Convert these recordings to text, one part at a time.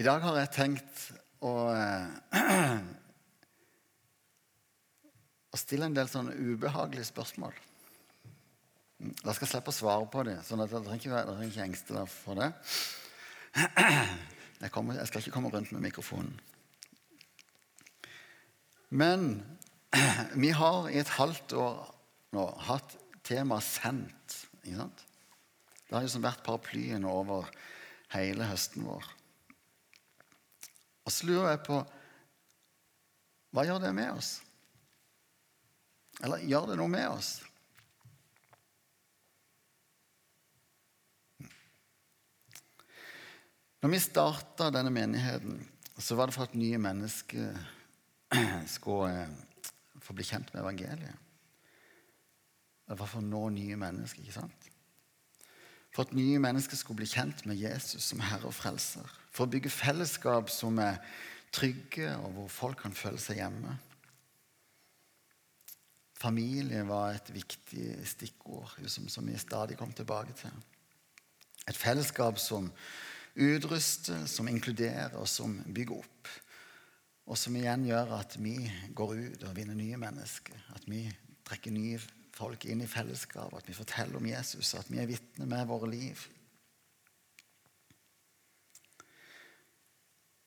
I dag har jeg tenkt å, eh, å stille en del sånne ubehagelige spørsmål. Da skal jeg slippe å svare på dem, så ikke, dere trenger ikke engste dere for det. Jeg, kommer, jeg skal ikke komme rundt med mikrofonen. Men vi har i et halvt år nå hatt temaet 'sendt'. Ikke sant? Det har liksom vært paraplyen over hele høsten vår. Og så lurer jeg på hva gjør det med oss? Eller gjør det noe med oss? Når vi starta denne menigheten, så var det for at nye mennesker skulle eh, få bli kjent med evangeliet. Det var for å nå nye mennesker. ikke sant? For at nye mennesker skulle bli kjent med Jesus som Herre og Frelser. For å bygge fellesskap som er trygge, og hvor folk kan føle seg hjemme. Familie var et viktig stikkord som, som vi stadig kom tilbake til. Et fellesskap som utruster, som inkluderer og som bygger opp. Og som igjen gjør at vi går ut og vinner nye mennesker. At vi trekker nye folk inn i fellesskap, at vi forteller om Jesus, at vi er vitner med våre liv.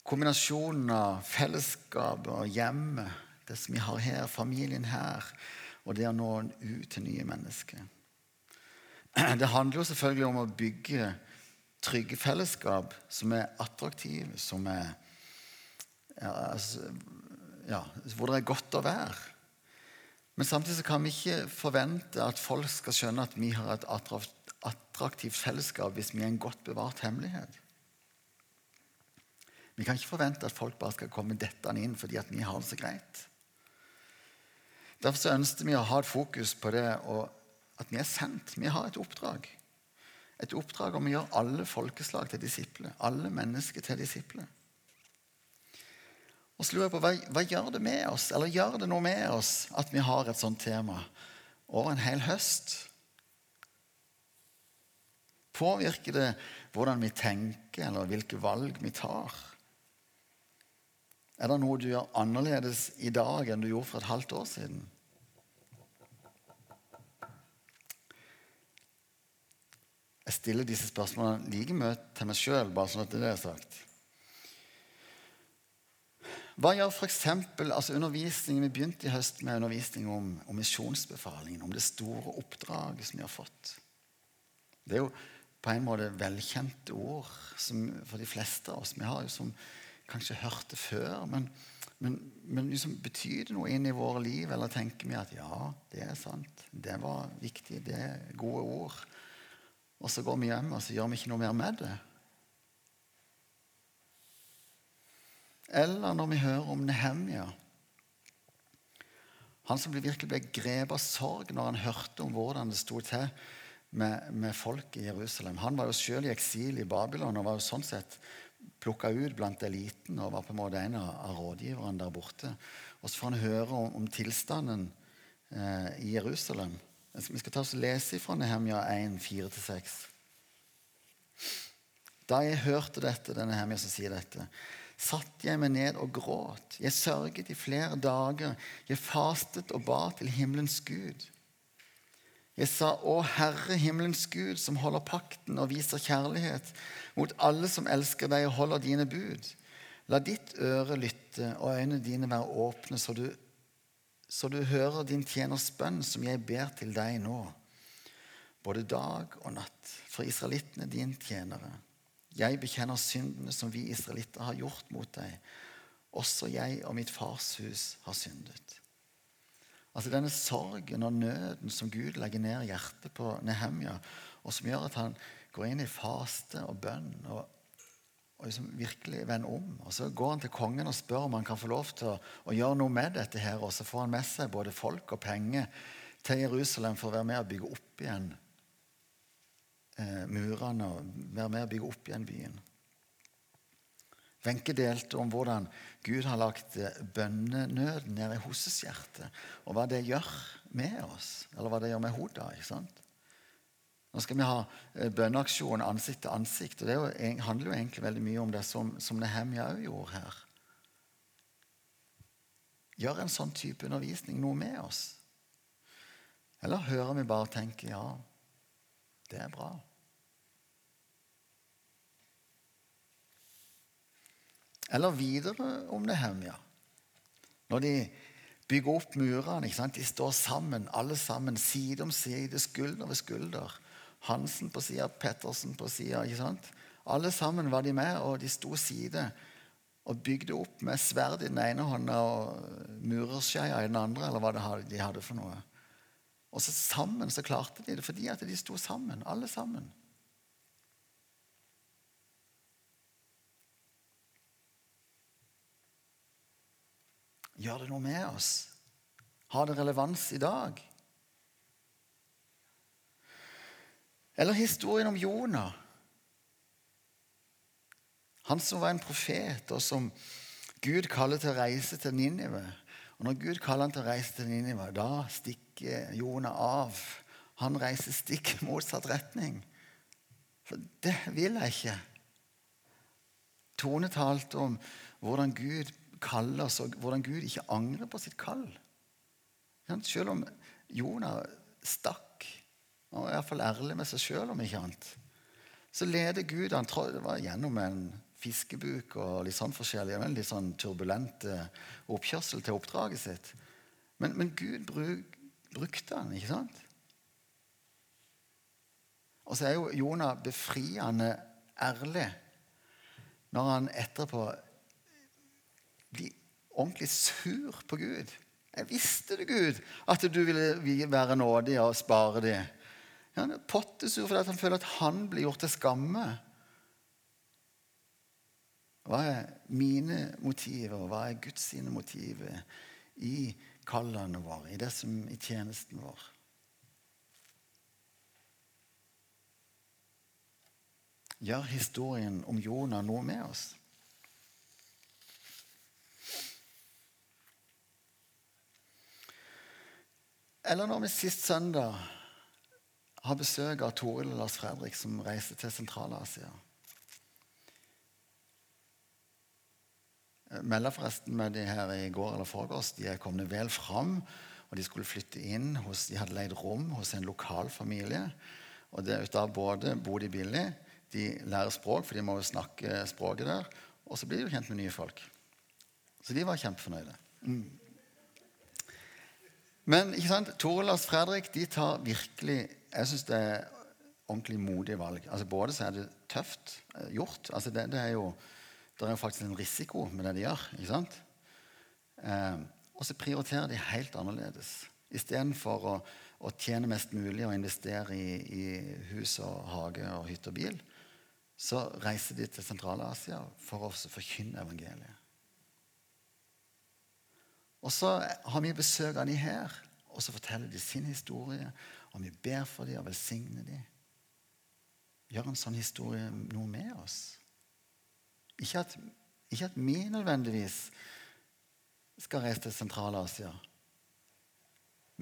Kombinasjonen av fellesskapet og hjemmet, det som vi har her, familien her, og det å nå ut til nye mennesker. Det handler jo selvfølgelig om å bygge trygge fellesskap som er attraktive, som er ja, altså, hvor det er godt å være. Men samtidig kan vi ikke forvente at folk skal skjønne at vi har et attraktivt fellesskap hvis vi er en godt bevart hemmelighet. Vi kan ikke forvente at folk bare skal komme dettende inn fordi at vi har det så greit. Derfor så ønsker vi å ha et fokus på det og at vi er sendt. Vi har et oppdrag. Et oppdrag om å gjøre alle folkeslag til disipler. Alle mennesker til disipler. Og så lurer jeg på, hva, hva, gjør det med oss, eller gjør det noe med oss at vi har et sånt tema over en hel høst? Påvirker det hvordan vi tenker, eller hvilke valg vi tar? Er det noe du gjør annerledes i dag enn du gjorde for et halvt år siden? Jeg stiller disse spørsmålene like mye til meg sjøl, bare sånn at det er sagt. Hva gjør f.eks. Altså undervisningen Vi begynte i høst med undervisning om, om misjonsbefalingen, om det store oppdraget som vi har fått. Det er jo på en måte velkjente ord som, for de fleste av oss. Vi har jo som kanskje hørt det før, men, men, men liksom, betyr det noe inn i våre liv? Eller tenker vi at ja, det er sant, det var viktig, det er gode ord? Og så går vi hjem og så gjør vi ikke noe mer med det. Eller når vi hører om Nehemia. Han som virkelig ble grepet av sorg når han hørte om hvordan det sto til med, med folk i Jerusalem. Han var jo selv i eksil i Babylon og var jo sånn sett plukka ut blant eliten og var på en måte en av rådgiverne der borte. Og så får han høre om, om tilstanden eh, i Jerusalem. Vi skal ta oss og lese fra Nehemia 1, 4-6. Da jeg hørte dette, denne Nehemia som sier dette, satte jeg meg ned og gråt. Jeg sørget i flere dager. Jeg fastet og ba til himmelens Gud. Jeg sa, Å Herre, himmelens Gud, som holder pakten og viser kjærlighet mot alle som elsker deg og holder dine bud. La ditt øre lytte og øynene dine være åpne, så du så du hører din tjeners bønn, som jeg ber til deg nå, både dag og natt, for israelittene din tjenere. Jeg bekjenner syndene som vi israelitter har gjort mot deg. Også jeg og mitt fars hus har syndet. Altså Denne sorgen og nøden som Gud legger ned i hjertet på Nehemja, og som gjør at han går inn i faste og bønn og og liksom virkelig vender om. Og Så går han til kongen og spør om han kan få lov til å, å, gjøre noe med dette. her, Og så får han med seg både folk og penger til Jerusalem for å være med og bygge opp igjen eh, murene og være med og bygge opp igjen byen. Wenche delte om hvordan Gud har lagt bønnenød bønnenøden ned i hennes hjerte, og hva det gjør med oss. Eller hva det gjør med hodet. ikke sant? Nå skal vi ha eh, bønneaksjon ansikt til ansikt. og Det handler jo egentlig veldig mye om det som, som Nehemja òg gjorde her. Gjør en sånn type undervisning noe med oss? Eller hører vi bare og tenker ja, det er bra? Eller videre om Nehemja. Når de bygger opp murene. De står sammen, alle sammen, side om side, skulder ved skulder. Hansen på sida, Pettersen på sida. Alle sammen var de med, og de sto side og bygde opp med sverd i den ene hånda og murerskeia i den andre, eller hva de hadde for noe. Og så sammen så klarte de det fordi at de sto sammen, alle sammen. Gjør det noe med oss? Har det relevans i dag? Eller historien om Jonah. Han som var en profet, og som Gud kaller til å reise til Ninive. Og Når Gud kaller han til å reise til Ninive, da stikker Jonah av. Han reiser stikk motsatt retning. For det vil jeg ikke. Tone talte om hvordan Gud kaller oss, og hvordan Gud ikke angrer på sitt kall. Selv om Jonah stakk og er iallfall ærlig med seg sjøl, om ikke annet. Så leder Gud han det var gjennom en fiskebuk og litt sånn forskjellig, en litt sånn turbulent oppkjørsel til oppdraget sitt. Men, men Gud bruk, brukte han, ikke sant? Og så er jo Jonah befriende ærlig når han etterpå blir ordentlig sur på Gud. Jeg visste det, Gud, at du ville være nådig og spare dem. Han er pottesur fordi han føler at han blir gjort til skamme. Hva er mine motiver, og hva er Guds sine motiver i kallene våre, i det som i tjenesten vår? Gjør historien om Jonah noe med oss? Eller når vi sist søndag har besøk av Toril og Lars Fredrik, som reiser til Sentral-Asia. Jeg melda forresten med de her i går eller forgårs. De er kommet vel fram. og De skulle flytte inn hos, de hadde leid rom hos en lokal familie. og det ut av både bor de billig, de lærer språk, for de må jo snakke språket der. Og så blir de jo kjent med nye folk. Så de var kjempefornøyde. Mm. Men ikke sant, Tore og Fredrik de tar virkelig jeg synes det er ordentlig modige valg. Altså Både så er det tøft eh, gjort. Altså det, det, er jo, det er faktisk en risiko med det de gjør. ikke sant? Eh, og så prioriterer de helt annerledes. Istedenfor å, å tjene mest mulig og investere i, i hus og hage og hytte og bil, så reiser de til Sentral-Asia for å forkynne evangeliet. Og så har vi besøk av dem her, og så forteller de sin historie og vi ber for dem og velsigner dem. Gjør en sånn historie noe med oss? Ikke at, ikke at vi nødvendigvis skal reise til Sentral-Asia.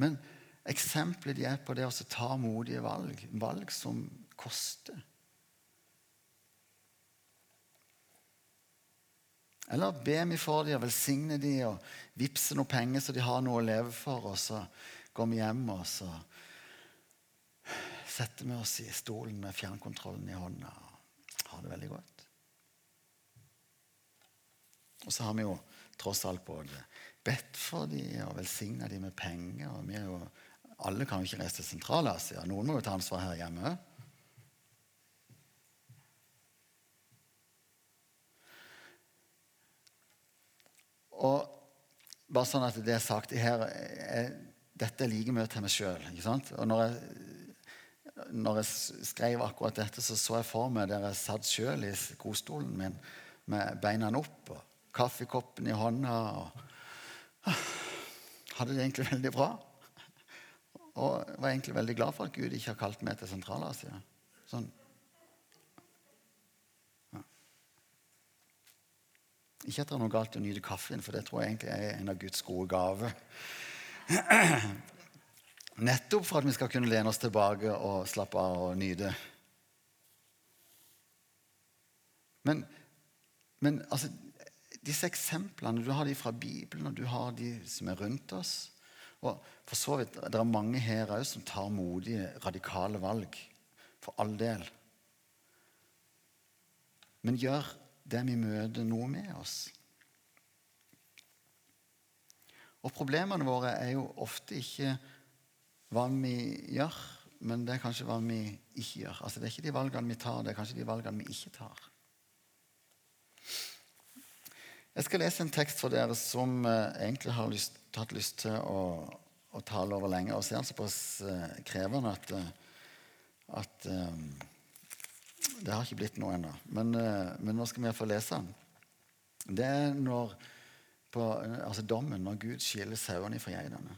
Men eksempelet de er på det å ta modige valg. Valg som koster. Eller be vi for dem og velsigne dem og vippse noe penger så de har noe å leve for, og så går vi hjem og så setter vi oss i stolen med fjernkontrollen i hånda og har det veldig godt. Og så har vi jo tross alt både bedt for dem og velsigna dem med penger. og vi er jo, Alle kan jo ikke reise til Sentral-Asia. Noen må jo ta ansvar her hjemme. Og bare sånn at det er sagt her, er, Dette like mye til meg sjøl. Og når jeg når jeg skrev akkurat dette, så så jeg for meg der jeg satt sjøl i godstolen min med beina opp og kaffekoppen i hånda. og Hadde det egentlig veldig bra. Og var egentlig veldig glad for at Gud ikke har kalt meg til Sentral-Asia. Sånn. Ikke at det er noe galt i å nyte kaffen, for det tror jeg egentlig er en av Guds gode gaver. Nettopp for at vi skal kunne lene oss tilbake og slappe av og nyte. Men, men altså, disse eksemplene, du har de fra Bibelen, og du har de som er rundt oss. Og for så vidt, Det er mange her òg som tar modige, radikale valg. For all del. Men gjør det vi møter, noe med oss? Og problemene våre er jo ofte ikke hva vi gjør, men det er kanskje hva vi ikke gjør. Altså Det er ikke de valgene vi tar, det er kanskje de valgene vi ikke tar. Jeg skal lese en tekst for dere som eh, egentlig har lyst, hatt lyst til å, å tale over lenge. Og så er den såpass eh, krevende at, eh, at um, det har ikke blitt noe ennå. Men, uh, men, nå skal vi få lese den. Det er når, på, altså dommen når Gud skiller sauene fra geitene.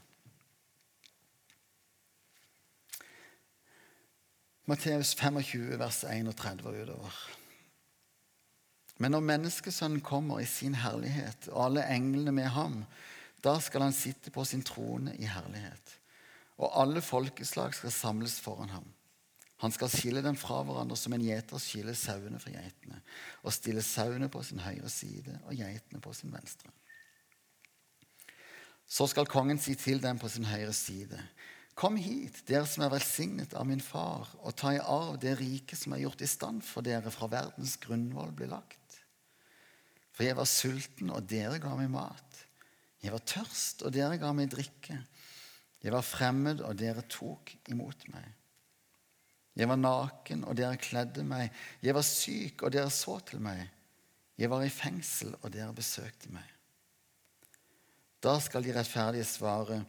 Matteus 25, vers 31 og utover. Men når Menneskesønnen kommer i sin herlighet, og alle englene med ham, da skal han sitte på sin trone i herlighet. Og alle folkeslag skal samles foran ham. Han skal skille dem fra hverandre som en gjeter skiller sauene fra geitene, og stille sauene på sin høyre side og geitene på sin venstre. Så skal kongen si til dem på sin høyre side.: Kom hit, dere som er velsignet av min far, og ta i arv det riket som er gjort i stand for dere fra verdens grunnvoll blir lagt. For jeg var sulten, og dere ga meg mat. Jeg var tørst, og dere ga meg drikke. Jeg var fremmed, og dere tok imot meg. Jeg var naken, og dere kledde meg. Jeg var syk, og dere så til meg. Jeg var i fengsel, og dere besøkte meg. Da skal de rettferdige svare,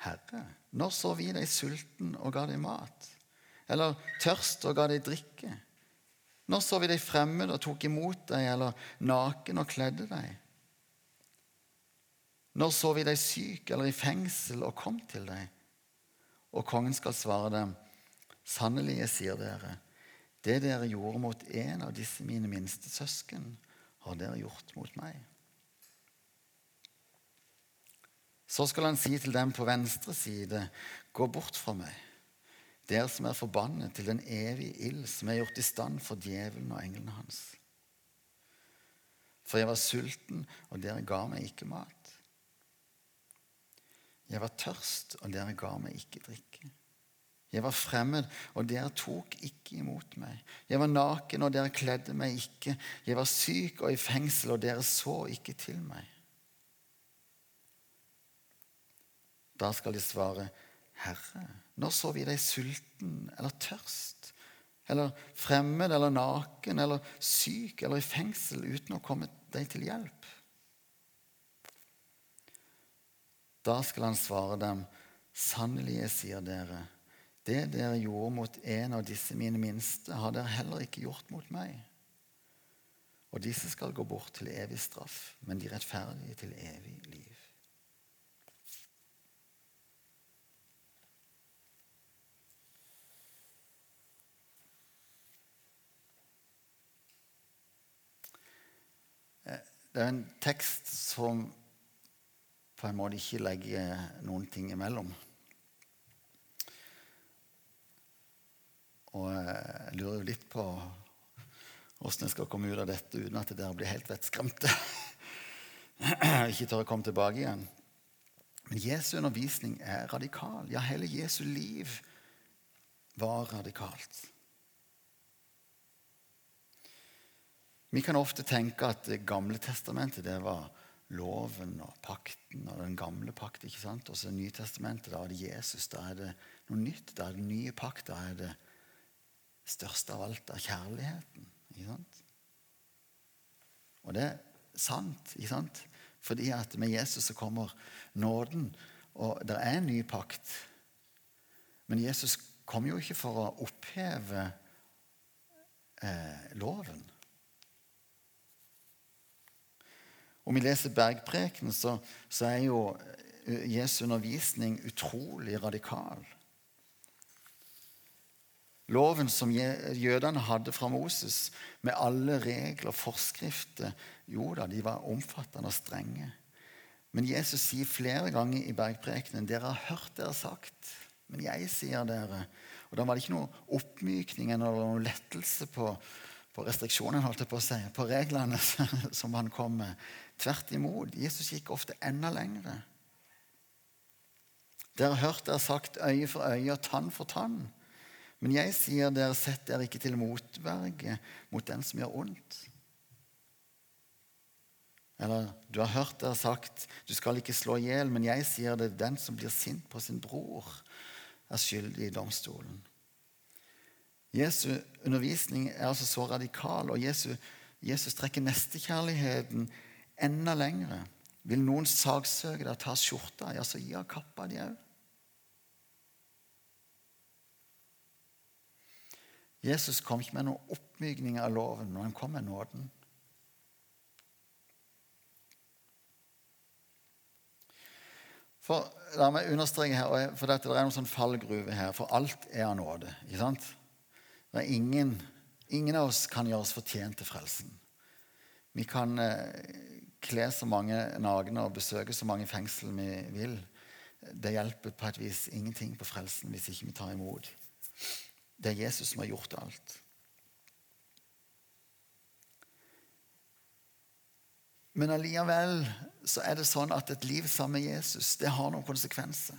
Herre, når så vi deg sulten og ga deg mat? Eller tørst og ga deg drikke? Når så vi deg fremmed og tok imot deg, eller naken og kledde deg? Når så vi deg syk eller i fengsel og kom til deg? Og kongen skal svare dem, sannelig, jeg sier dere, det dere gjorde mot en av disse mine minste søsken, har dere gjort mot meg. Så skal han si til dem på venstre side, gå bort fra meg, dere som er forbannet til den evige ild som er gjort i stand for djevelen og englene hans. For jeg var sulten, og dere ga meg ikke mat. Jeg var tørst, og dere ga meg ikke drikke. Jeg var fremmed, og dere tok ikke imot meg. Jeg var naken, og dere kledde meg ikke. Jeg var syk og i fengsel, og dere så ikke til meg. Da skal de svare, Herre, når så vi deg sulten eller tørst, eller fremmed eller naken eller syk eller i fengsel uten å komme deg til hjelp? Da skal han svare dem, sannelig, jeg sier dere, det dere gjorde mot en av disse mine minste, har dere heller ikke gjort mot meg. Og disse skal gå bort til evig straff, men de rettferdige til evig liv. Det er en tekst som på en måte ikke legger noen ting imellom. Og jeg lurer jo litt på åssen jeg skal komme ut av dette uten at dere blir helt vettskremte. ikke tør å komme tilbake igjen. Men Jesu undervisning er radikal. Ja, hele Jesu liv var radikalt. Vi kan ofte tenke at Det gamle testamentet det var loven og pakten og den gamle pakt. ikke sant? Og så Nytestamentet, da er det Jesus. Da er det noe nytt. Da er det nye pakt. Da er det største av alt er kjærligheten. ikke sant? Og det er sant, ikke sant? Fordi at med Jesus så kommer nåden, og det er en ny pakt. Men Jesus kom jo ikke for å oppheve eh, loven. Om vi leser Bergprekenen, så, så er jo eh, Jesu undervisning utrolig radikal. Loven som jødene hadde fra Moses, med alle regler og forskrifter, jo da, de var omfattende og strenge. Men Jesus sier flere ganger i bergprekenen dere har hørt dere sagt Men jeg sier dere Og da var det ikke noe oppmykning eller noe lettelse på, på restriksjonene, holdt jeg på å si, på reglene som han kom med. Tvert imot. Jesus gikk ofte enda lengre. Dere har hørt dere sagt øye for øye og tann for tann. Men jeg sier dere, sett dere ikke til motverge mot den som gjør ondt. Eller du har hørt dere sagt du skal ikke slå i hjel, men jeg sier det, den som blir sint på sin bror, er skyldig i domstolen. Jesu undervisning er altså så radikal, og Jesus, Jesus trekker nestekjærligheten enda lengre. Vil noen saksøke deg ta skjorta, ja, så gi av kappa di òg. Jesus kom ikke med noen oppmykning av loven, men han kom med nåden. For, La meg understreke her, for dette, det er noen sånn fallgruve her. For alt er av nåde. ikke sant? Det er ingen, ingen av oss kan gjøre oss fortjent til frelsen. Vi kan eh, kle så mange nagne og besøke så mange fengsel vi vil. Det hjelper på et vis ingenting på frelsen hvis ikke vi tar imot. Det er Jesus som har gjort alt. Men allikevel så er det sånn at et liv sammen med Jesus det har noen konsekvenser.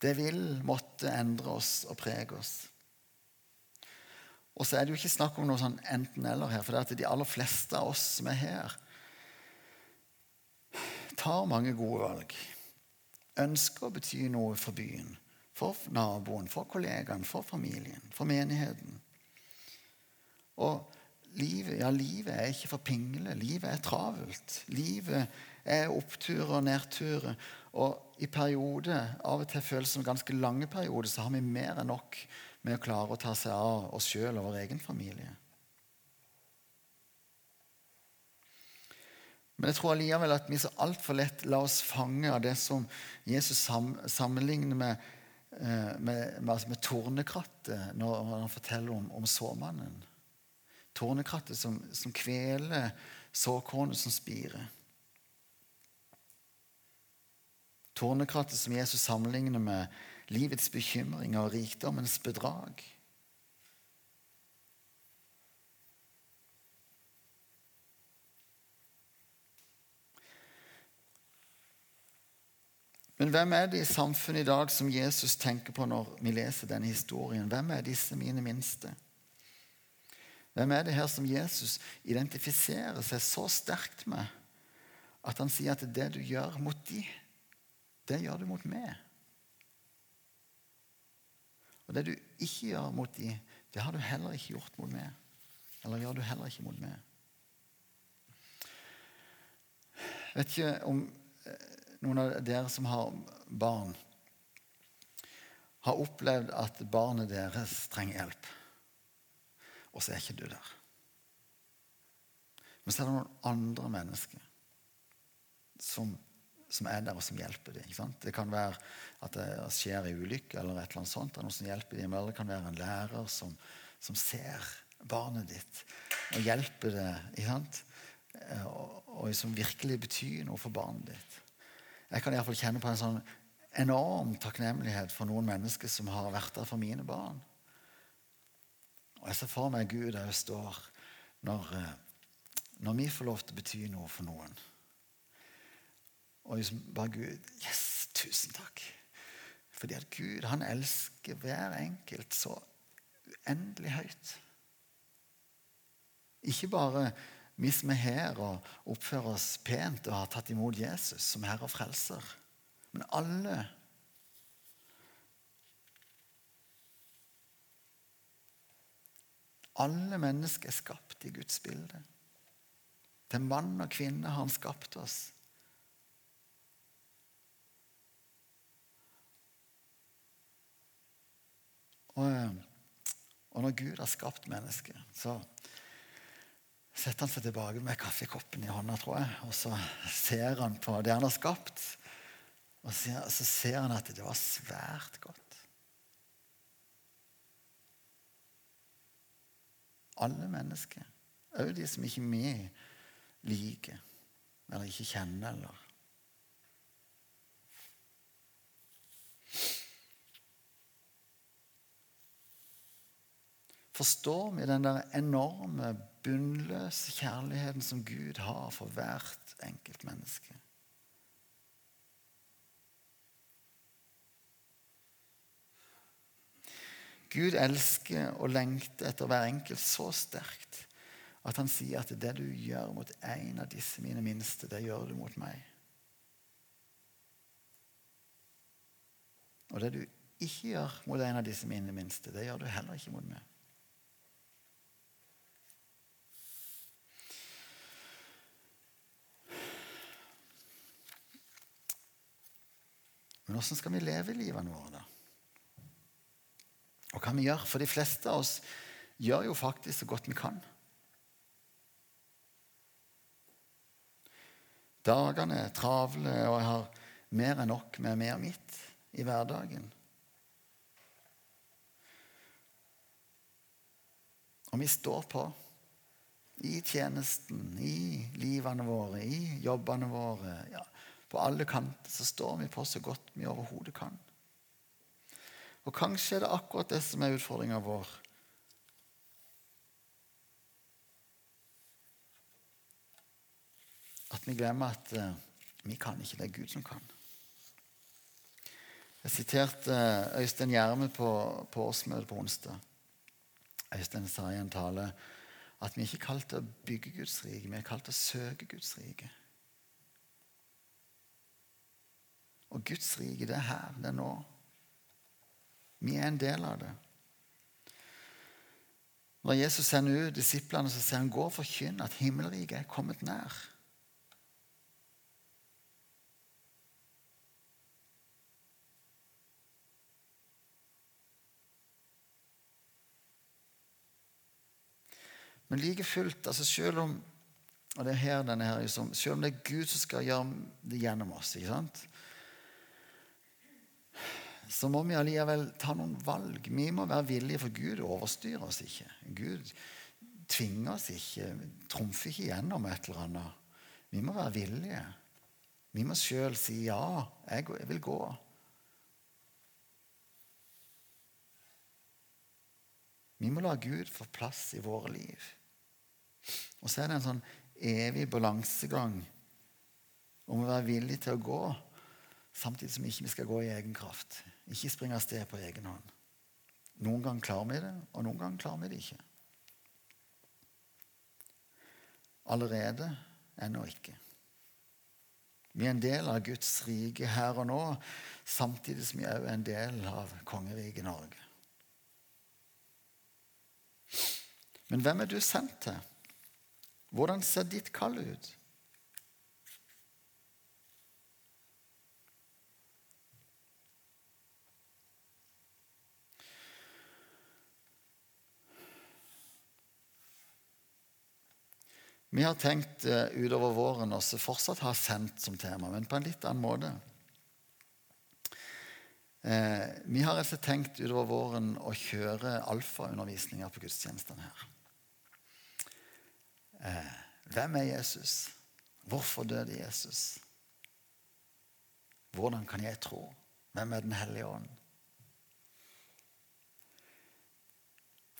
Det vil måtte endre oss og prege oss. Og så er det jo ikke snakk om noe sånn enten-eller her. For det er at de aller fleste av oss som er her, tar mange gode valg. Ønsker å bety noe for byen, for naboen, for kollegaen, for familien, for menigheten. Og livet, ja, livet er ikke for pingle. Livet er travelt. Livet er oppturer og nedturer. Og i perioder, av og til føles som ganske lange perioder, så har vi mer enn nok med å klare å ta seg av oss sjøl og vår egen familie. Men jeg tror allikevel at vi så altfor lett lar oss fange av det som Jesus sammenligner med, eh, med, med, altså med tornekrattet når han forteller om, om såmannen. Tornekrattet som, som kveler såkornet som spirer. Tornekrattet som Jesus sammenligner med livets bekymringer og rikdommens bedrag. Men hvem er det i samfunnet i dag som Jesus tenker på når vi leser denne historien? Hvem er disse mine minste? Hvem er det her som Jesus identifiserer seg så sterkt med at han sier at det du gjør mot de, det gjør du mot meg? Og det du ikke gjør mot de, det har du heller ikke gjort mot meg. Eller gjør du heller ikke mot meg. Jeg vet ikke om noen av dere som har barn, har opplevd at barnet deres trenger hjelp, og så er ikke du der. Men så er det noen andre mennesker som som er der, og som hjelper dem. Det kan være at det skjer en ulykke, eller et eller annet sånt, noen som hjelper dem, eller det kan være en lærer som, som ser barnet ditt og hjelper det. Og, og, som virkelig betyr noe for barnet ditt. Jeg kan iallfall kjenne på en sånn enorm takknemlighet for noen mennesker som har vært der for mine barn. Og jeg ser for meg Gud òg står når, eh, når vi får lov til å bety noe for noen. Og liksom bare Gud Yes, tusen takk. Fordi at Gud han elsker hver enkelt så uendelig høyt. Ikke bare vi som er her og oppfører oss pent og har tatt imot Jesus som Herre og Frelser, men alle. Alle mennesker er skapt i Guds bilde. Til mann og kvinne har han skapt oss. Og, eh, og når Gud har skapt mennesket, så setter han seg tilbake med kaffekoppen i hånda, tror jeg, og så ser han på det han har skapt. Og så ser han at det var svært godt. Alle mennesker, òg de som ikke vi liker eller ikke kjenner eller Forstår vi den der enorme bunnløse kjærligheten som Gud har for hvert enkelt menneske? Gud elsker og lengter etter hver enkelt så sterkt at han sier at det du gjør mot en av disse mine minste, det gjør du mot meg. Og det du ikke gjør mot en av disse mine minste, det gjør du heller ikke mot meg. Men åssen skal vi leve livene våre, da? Og hva vi gjør? For de fleste av oss gjør jo faktisk så godt vi kan. Dagene er travle, og jeg har mer enn nok med mer mitt i hverdagen. Og vi står på i tjenesten, i livene våre, i jobbene våre. Ja, på alle kanter så står vi på så godt vi overhodet kan. Og kanskje er det akkurat det som er utfordringa vår. At vi glemmer at uh, vi kan ikke, det er Gud som kan. Jeg siterte uh, Øystein Gjerme på, på årsmøtet på onsdag. Øystein sa i en tale at vi ikke er kalt til å bygge Guds rike, vi er kalt til å søke Guds rike. Og Guds rike, det er her, det er nå. Vi er en del av det. Når Jesus sender ut disiplene, så sier han gå og forkynn at himmelriket er kommet nær. Men like fullt, altså selv om og det er her denne her, liksom, selv om det er Gud som skal gjøre det gjennom oss ikke sant? Så må vi allikevel ta noen valg. Vi må være villige, for Gud overstyrer oss ikke. Gud tvinger oss ikke, trumfer ikke gjennom et eller annet. Vi må være villige. Vi må sjøl si ja, jeg vil gå. Vi må la Gud få plass i våre liv. Og så er det en sånn evig balansegang om å være villig til å gå, samtidig som ikke vi skal gå i egen kraft. Ikke springe av sted på egen hånd. Noen ganger klarer vi det, og noen ganger klarer vi det ikke. Allerede ennå ikke. Vi er en del av Guds rike her og nå, samtidig som vi òg er en del av kongeriket Norge. Men hvem er du sendt til? Hvordan ser ditt kall ut? Vi har tenkt uh, utover våren også fortsatt ha sendt som tema, men på en litt annen måte. Uh, vi har altså tenkt utover våren å kjøre alfaundervisninger på gudstjenestene her. Uh, hvem er Jesus? Hvorfor døde Jesus? Hvordan kan jeg tro? Hvem er Den hellige ånd?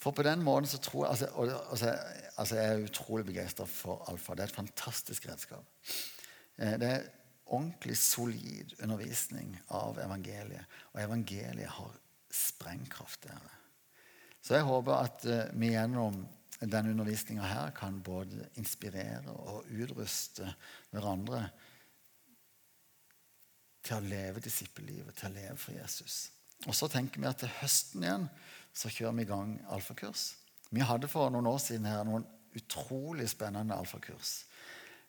For på den måten så tror jeg altså, altså, altså Jeg er utrolig begeistra for alfa. Det er et fantastisk redskap. Eh, det er ordentlig solid undervisning av evangeliet. Og evangeliet har sprengkraft. Der. Så jeg håper at uh, vi gjennom denne undervisninga her kan både inspirere og utruste hverandre til å leve disippellivet, til å leve for Jesus. Og så tenker vi at til høsten igjen så kjører vi i gang alfakurs. Vi hadde for noen år siden her noen utrolig spennende alfakurs.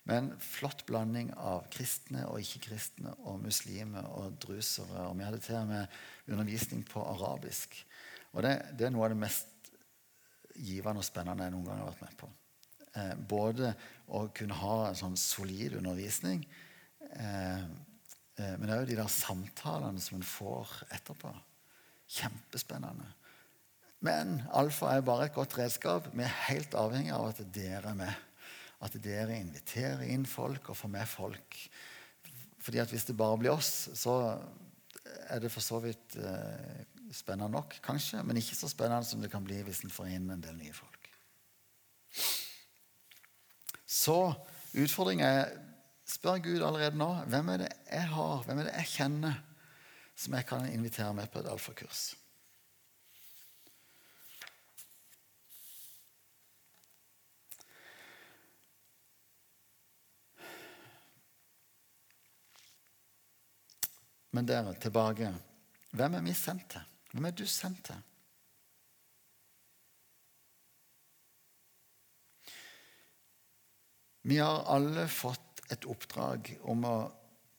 Med en flott blanding av kristne og ikke-kristne og muslimer og drusere. Og vi hadde til og med undervisning på arabisk. Og det, det er noe av det mest givende og spennende jeg noen gang har vært med på. Eh, både å kunne ha en sånn solid undervisning, eh, eh, men òg de der samtalene som en får etterpå. Kjempespennende. Men alfa er bare et godt redskap. Vi er helt avhengig av at dere er med. At dere inviterer inn folk og får med folk. Fordi at Hvis det bare blir oss, så er det for så vidt eh, spennende nok, kanskje, men ikke så spennende som det kan bli hvis en får inn en del nye folk. Så utfordringa er spør Gud allerede nå hvem er det jeg har, hvem er det jeg kjenner, som jeg kan invitere med på et alfakurs. Men dere, tilbake. Hvem er vi sendt til? Hvem er du sendt til? Vi har alle fått et oppdrag om å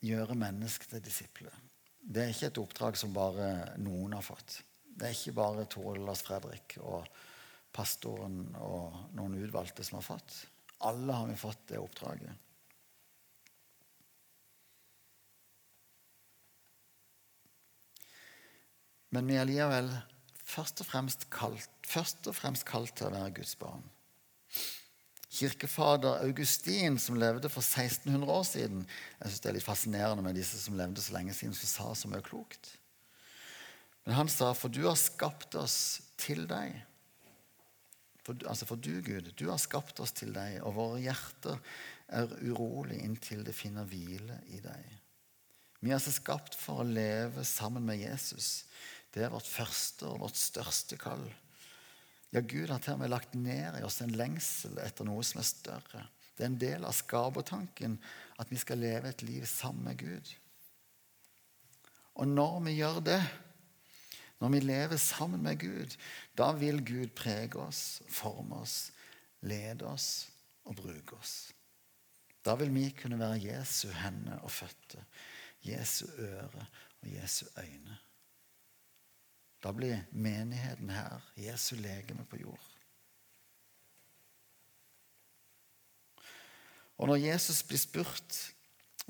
gjøre mennesker til disipler. Det er ikke et oppdrag som bare noen har fått. Det er ikke bare Tore Lars Fredrik og pastoren og noen utvalgte som har fått. Alle har vi fått det oppdraget. Men vi er likevel først og fremst kalt, først og fremst kalt til å være Guds barn. Kirkefader Augustin, som levde for 1600 år siden Jeg synes Det er litt fascinerende med disse som levde så lenge siden, som sa så mye klokt. Men han sa, 'For du har skapt oss til deg'. For, altså for du, Gud, du har skapt oss til deg, og våre hjerter er urolig inntil det finner hvile i deg. Vi er altså skapt for å leve sammen med Jesus. Det er vårt første og vårt største kall. Ja, Gud har til og med lagt ned i oss en lengsel etter noe som er større. Det er en del av skapertanken at vi skal leve et liv sammen med Gud. Og når vi gjør det, når vi lever sammen med Gud, da vil Gud prege oss, forme oss, lede oss og bruke oss. Da vil vi kunne være Jesu hender og føtter, Jesu øre og Jesu øyne. Da blir menigheten her Jesu legeme på jord. Og når Jesus blir spurt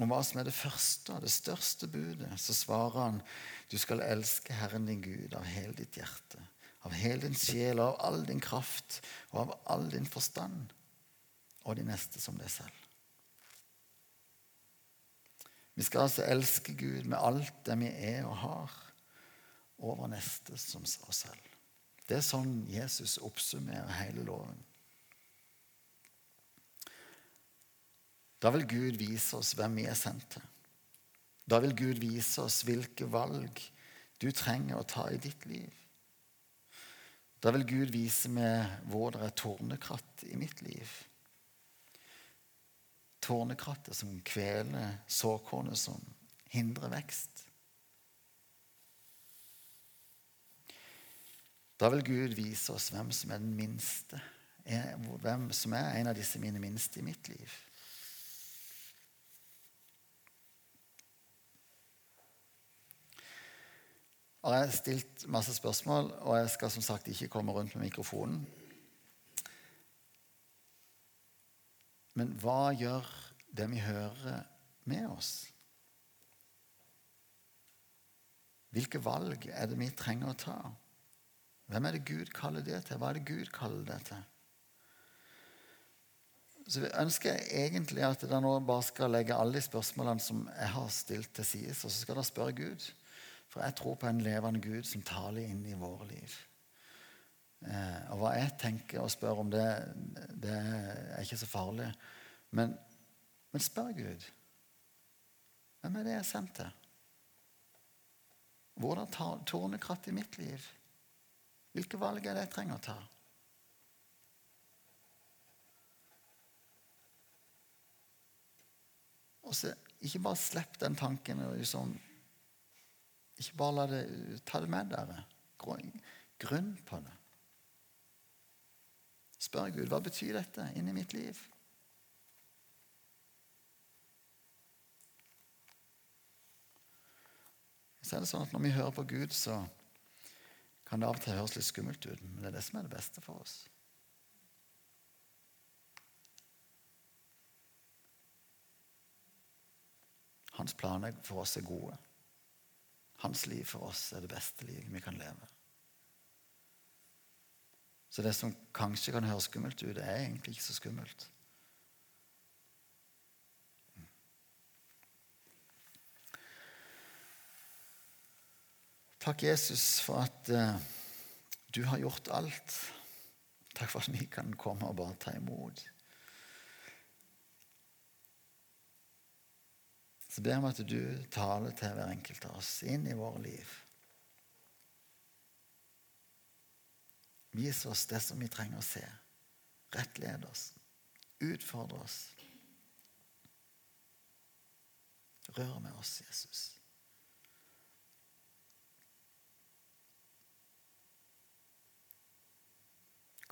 om hva som er det første og det største budet, så svarer han du skal elske Herren din Gud av hele ditt hjerte, av hele din sjel, av all din kraft og av all din forstand, og de neste som deg selv. Vi skal altså elske Gud med alt det vi er og har over neste som oss selv. Det er sånn Jesus oppsummerer hele loven. Da vil Gud vise oss hvem vi er sendt til. Da vil Gud vise oss hvilke valg du trenger å ta i ditt liv. Da vil Gud vise meg hvor det er tårnekratt i mitt liv. Tårnekrattet som kveler såkornet som hindrer vekst. Da vil Gud vise oss hvem som er den minste, hvem som er en av disse mine minste i mitt liv. Og Jeg har stilt masse spørsmål, og jeg skal som sagt ikke komme rundt med mikrofonen. Men hva gjør det vi hører, med oss? Hvilke valg er det vi trenger å ta? Hvem er det Gud kaller det til? Hva er det Gud kaller det til? Så vi ønsker egentlig at dere nå bare skal legge alle de spørsmålene som jeg har stilt, til side, og så skal dere spørre Gud. For jeg tror på en levende Gud som taler inn i våre liv. Eh, og hva jeg tenker og spør om det, det er ikke så farlig. Men, men spør Gud. Hvem er det jeg sendt til? Hvordan tar kratt i mitt liv? Hvilke valg er det jeg trenger å ta? Og så Ikke bare slipp den tanken. Liksom, ikke bare la det, ta det med dere. Grunn på det. Spør Gud hva betyr dette inni mitt liv. Så er det sånn at Når vi hører på Gud, så kan det av og til høres litt skummelt ut, men det er det som er det beste for oss. Hans planer for oss er gode. Hans liv for oss er det beste livet vi kan leve. Så det som kanskje kan høres skummelt ut, det er egentlig ikke så skummelt. Takk, Jesus, for at uh, du har gjort alt. Takk for at vi kan komme og bare ta imot. Så ber om at du taler til hver enkelt av oss inn i våre liv. Vis oss det som vi trenger å se. Rettled oss. Utfordre oss. Rør med oss, Jesus.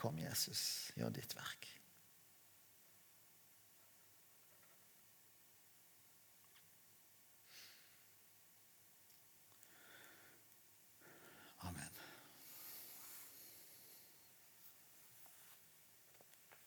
Kom, Jesus, gjør ditt verk.